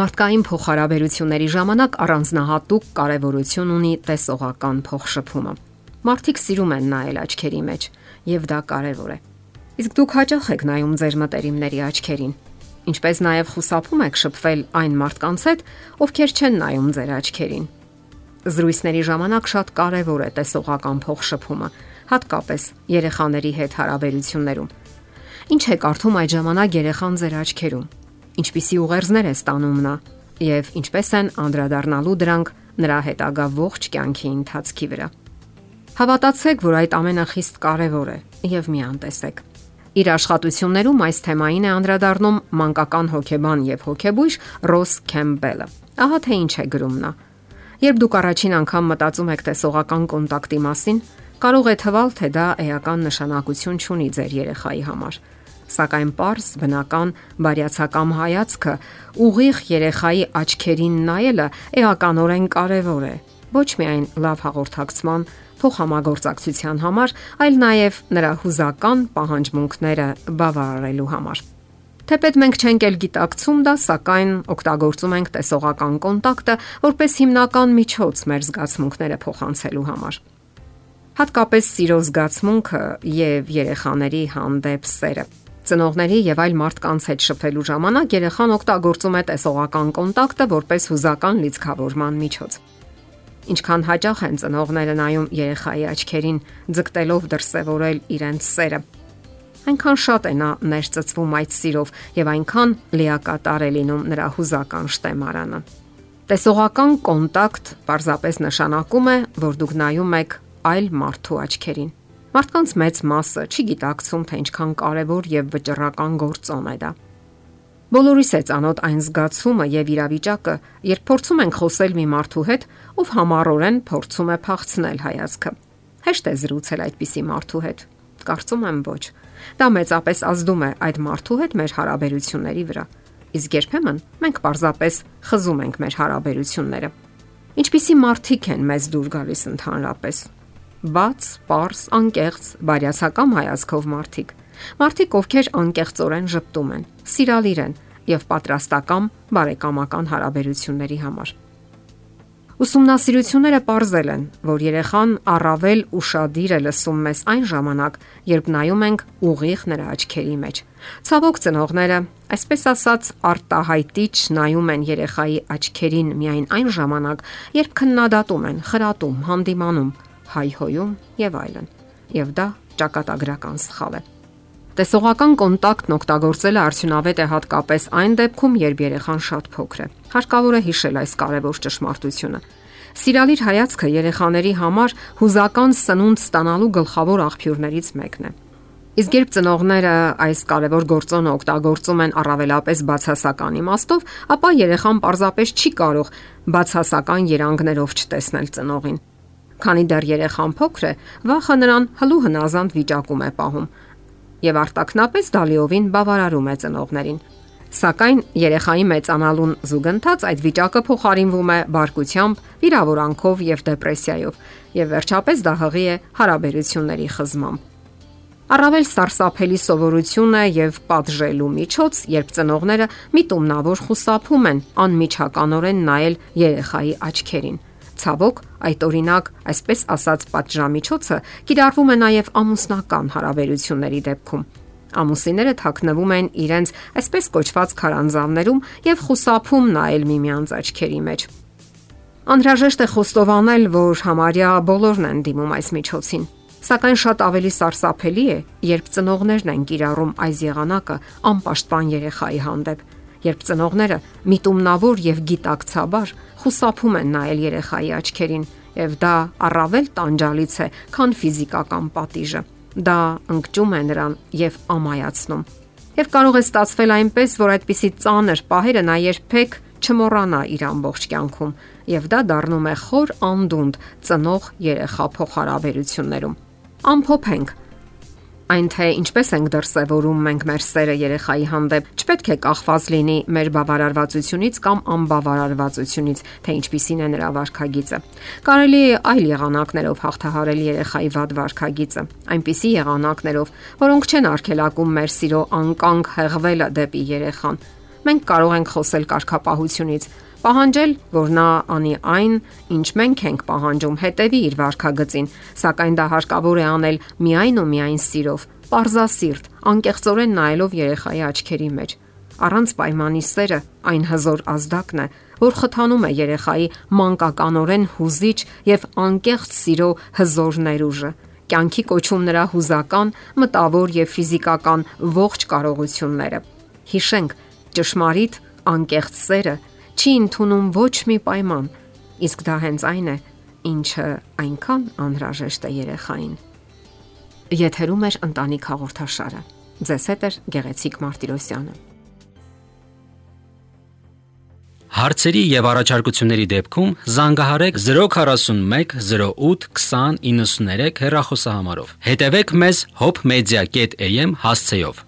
Մարդկային փոխհարաբերությունների ժամանակ առանձնահատուկ կարևորություն ունի տեսողական փոխշփումը։ Մարդիկ սիրում են նայել աչքերի մեջ, եւ դա կարևոր է։ Իսկ դուք հաճախ եք նայում ձեր մտերիմների աչքերին, ինչպես նաեւ խուսափում եք շփվել այն մարդկանց հետ, ովքեր չեն նայում ձեր աչքերին։ Զրույցների ժամանակ շատ կարևոր է տեսողական փոխշփումը, հատկապես երեխաների հետ հարաբերություններում։ Ինչ է կարդում այդ ժամանակ երեխան ձեր աչքերում ինչպիսի ուղերձներ է ստանում նա եւ ինչպես են անդրադառնալու դրանք նրա հետագա ողջ կյանքի ընթացքի վրա։ Հավատացեք, որ այդ ամենը խիստ կարևոր է եւ մի անտեսեք։ Իր աշխատություններում այս թեմային է անդրադառնում մանկական հոգեբան եւ հոգեբույժ Ռոս Քեմբելը։ Ահա թե ինչ է գրում նա։ Երբ դուք առաջին անգամ մտածում եք տեսողական կոնտակտի մասին, կարող է թվալ, թե դա էական նշանակություն ունի ձեր երեխայի համար սակայն པարզ բնական բարյացակամ հայացքը ուղիղ երեխայի աչքերին նայելը էականորեն կարևոր է ոչ միայն լավ հաղորդակցման փոխհամագործակցության համար, այլ նաև նրա հուզական պահանջմունքները բավարարելու համար։ Թեպետ մենք չենք էլ գիտակցում դա, սակայն օգտագործում ենք տեսողական կոնտակտը որպես հիմնական միջոց մեր զգացմունքները փոխանցելու համար։ Հատկապես սիրո զգացմունքը եւ երեխաների հանդեպ սերը Ծնողների եւ այլ մարդկանց հետ շփվելու ժամանակ երեխան օգտագործում է տեսողական կոնտակտը որպես հուզական լիցքավորման միջոց։ Ինչքան հաճախ են ծնողները նայում երեխայի աչքերին, ձգտելով դրսևորել իրենց սերը։ Այնքան շատ է նա ներծծվում այդ սիրով եւ այնքան լիակատար է լինում նրա հուզական շտեմարանը։ Տեսողական կոնտակտ պարզապես նշանակում է, որ դուք նայում եք այլ մարդու աչքերին։ Մարդկանց մեծ մասը չի գիտակցում, թե ինչքան կարևոր եւ վճռական գործոն է դա։ Բոլորիս է ծանոթ այն զգացումը եւ իրավիճակը, երբ փորձում ենք խոսել մի մարդու հետ, ով համառորեն փորձում է փախցնել հայացքը։ Հեշտ է զրուցել այդպիսի մարդու հետ։ Կարծում եմ ոչ։ Դա մեծապես ազդում է այդ մարդու հետ մեր հարաբերությունների վրա։ Իսկ երբեմն մենք պարզապես խզում ենք մեր հարաբերությունները։ Ինչպիսի մարդիկ են մեզ դուր գալիս ընդհանրապես բաց, པարս, անկեղծ, բարյացակամ հայացքով մարդիկ։ Մարդիկ, ովքեր անկեղծորեն ճպտում են, սիրալիր են եւ պատրաստակամ բարեկամական հարաբերությունների համար։ Ուսումնասիրությունները ողրզել են, որ երեխան առավել ուրախadir է լսում մեզ այն ժամանակ, երբ նայում ենք ուղիղ նրա աչքերի մեջ։ Ցավոք ծնողները, այսպես ասած, արտահայտիչ նայում են երեխայի աչքերին միայն այն ժամանակ, երբ քննադատում են, խրատում, հանդիմանում, հայհոյում եւ այլն։ Եվ դա ճակատագրական սխալ է։ Տեսողական կոնտակտն օգտագործելը արդյունավետ է հատկապես այն դեպքում, երբ երեխան շատ փոքր է։ Հարկավոր է հիշել այս կարևոր ճշմարտությունը։ Սիրալիր հայացքը երեխաների համար հուզական սնունդ ստանալու գլխավոր աղբյուրներից մեկն է։ Իսկ երբ ծնողները այս կարևոր գործոնը օգտագործում են առավելապես բացասական իմաստով, ապա երեխան պարզապես չի կարող բացասական երանգներով չտեսնել ծնողին։ Քանի դեռ երեխան փոքր է, վախը նրան հլու հնազանդ վիճակում է պահում եւ արտակնապես դալիովին բավարարում է ծնողներին։ Սակայն երեխայի մեծանալուն զուգընթաց այդ վիճակը փոխարինվում է բարկությամբ, վիրավորանքով եւ դեպրեսիայով, եւ վերջապես դա հղի է հարաբերությունների խզմամբ։ Առավել սարսափելի սովորություն է եւ պատժելու միջոց, երբ ծնողները միտումնավոր խուսափում են անմիջականորեն նայել երեխայի աչքերին Ցավոք, այդ օրինակ, այսպես ասած, պատժամիջոցը կիրառվում է նաև ամուսնական հարաբերությունների դեպքում։ Ամուսինները թաքնվում են իրենց այսպես կոչված քարանձավներում եւ խուսափում նայել միմյանց աչքերի մեջ։ Անհրաժեշտ է խոստովանել, որ համարյա բոլորն են դիմում այս միջոցին։ Սակայն շատ ավելի սարսափելի է, երբ ծնողներն են կիրառում այս եղանակը անպաշտպան երեխայի հանդեպ երբ ծնողները միտումնավոր եւ գիտակցաբար խուսափում են նայել երեխայի աչքերին, եւ դա առավել տանջալից է, քան ֆիզիկական պատիժը։ Դա ընկճում է նրան եւ ամայացնում։ Եվ կարող է ստացվել այնպես, որ այդպիսի ծանր պահերը նա երբեք չմոռանա իր ամբողջ կյանքում, եւ դա դառնում է խոր անդունդ ծնող երեխա փոխհարաբերություններում։ Ամփոփենք, Այն թե ինչպես ենք դրսևորում մենք մեր սերը երեխայի հանդեպ, չպետք է կախված լինի մեր բավարարվածությունից կամ անբավարարվածությունից, թե ինչպիսին է նրա վարքագիծը։ Կարելի է այլ եղանակներով հաղթահարել երեխայի վատ վարքագիծը, այնպիսի եղանակներով, որոնք չեն արգելակում մեր սիրո անկանգ հեղվելը դեպի երեխան մենք կարող ենք խոսել կարգապահությունից, պահանջել, որ նա անի այն, ինչ մենք ենք պահանջում, հետևի իր վարքագծին, սակայն դա հարկավոր է անել միայն ու միայն սիրով, Պարզասիրտ, անկեղծորեն նայելով երեխայի աչքերի մեջ։ Առանց պայմանի սերը այն հզոր ազդակն է, որ խթանում է երեխայի մանկականորեն հուզիչ եւ անկեղծ սիրո հզոր ներուժը, կյանքի կոչում նրա հուզական, մտավոր եւ ֆիզիկական ողջ կարողությունները։ Հիշենք, ճշմարիտ անկեղծ սերը չի ընդունում ոչ մի պայման, իսկ դա հենց այն է, ինչը այնքան անհրաժեշտ է երեխային։ Եթերում է ընտանիք հաղորդաշարը։ Ձեզ հետ է Գեղեցիկ Մարտիրոսյանը։ Հարցերի եւ առաջարկությունների դեպքում զանգահարեք 041 08 20 93 հեռախոսահամարով։ Հետևեք մեզ hopmedia.am հասցեով։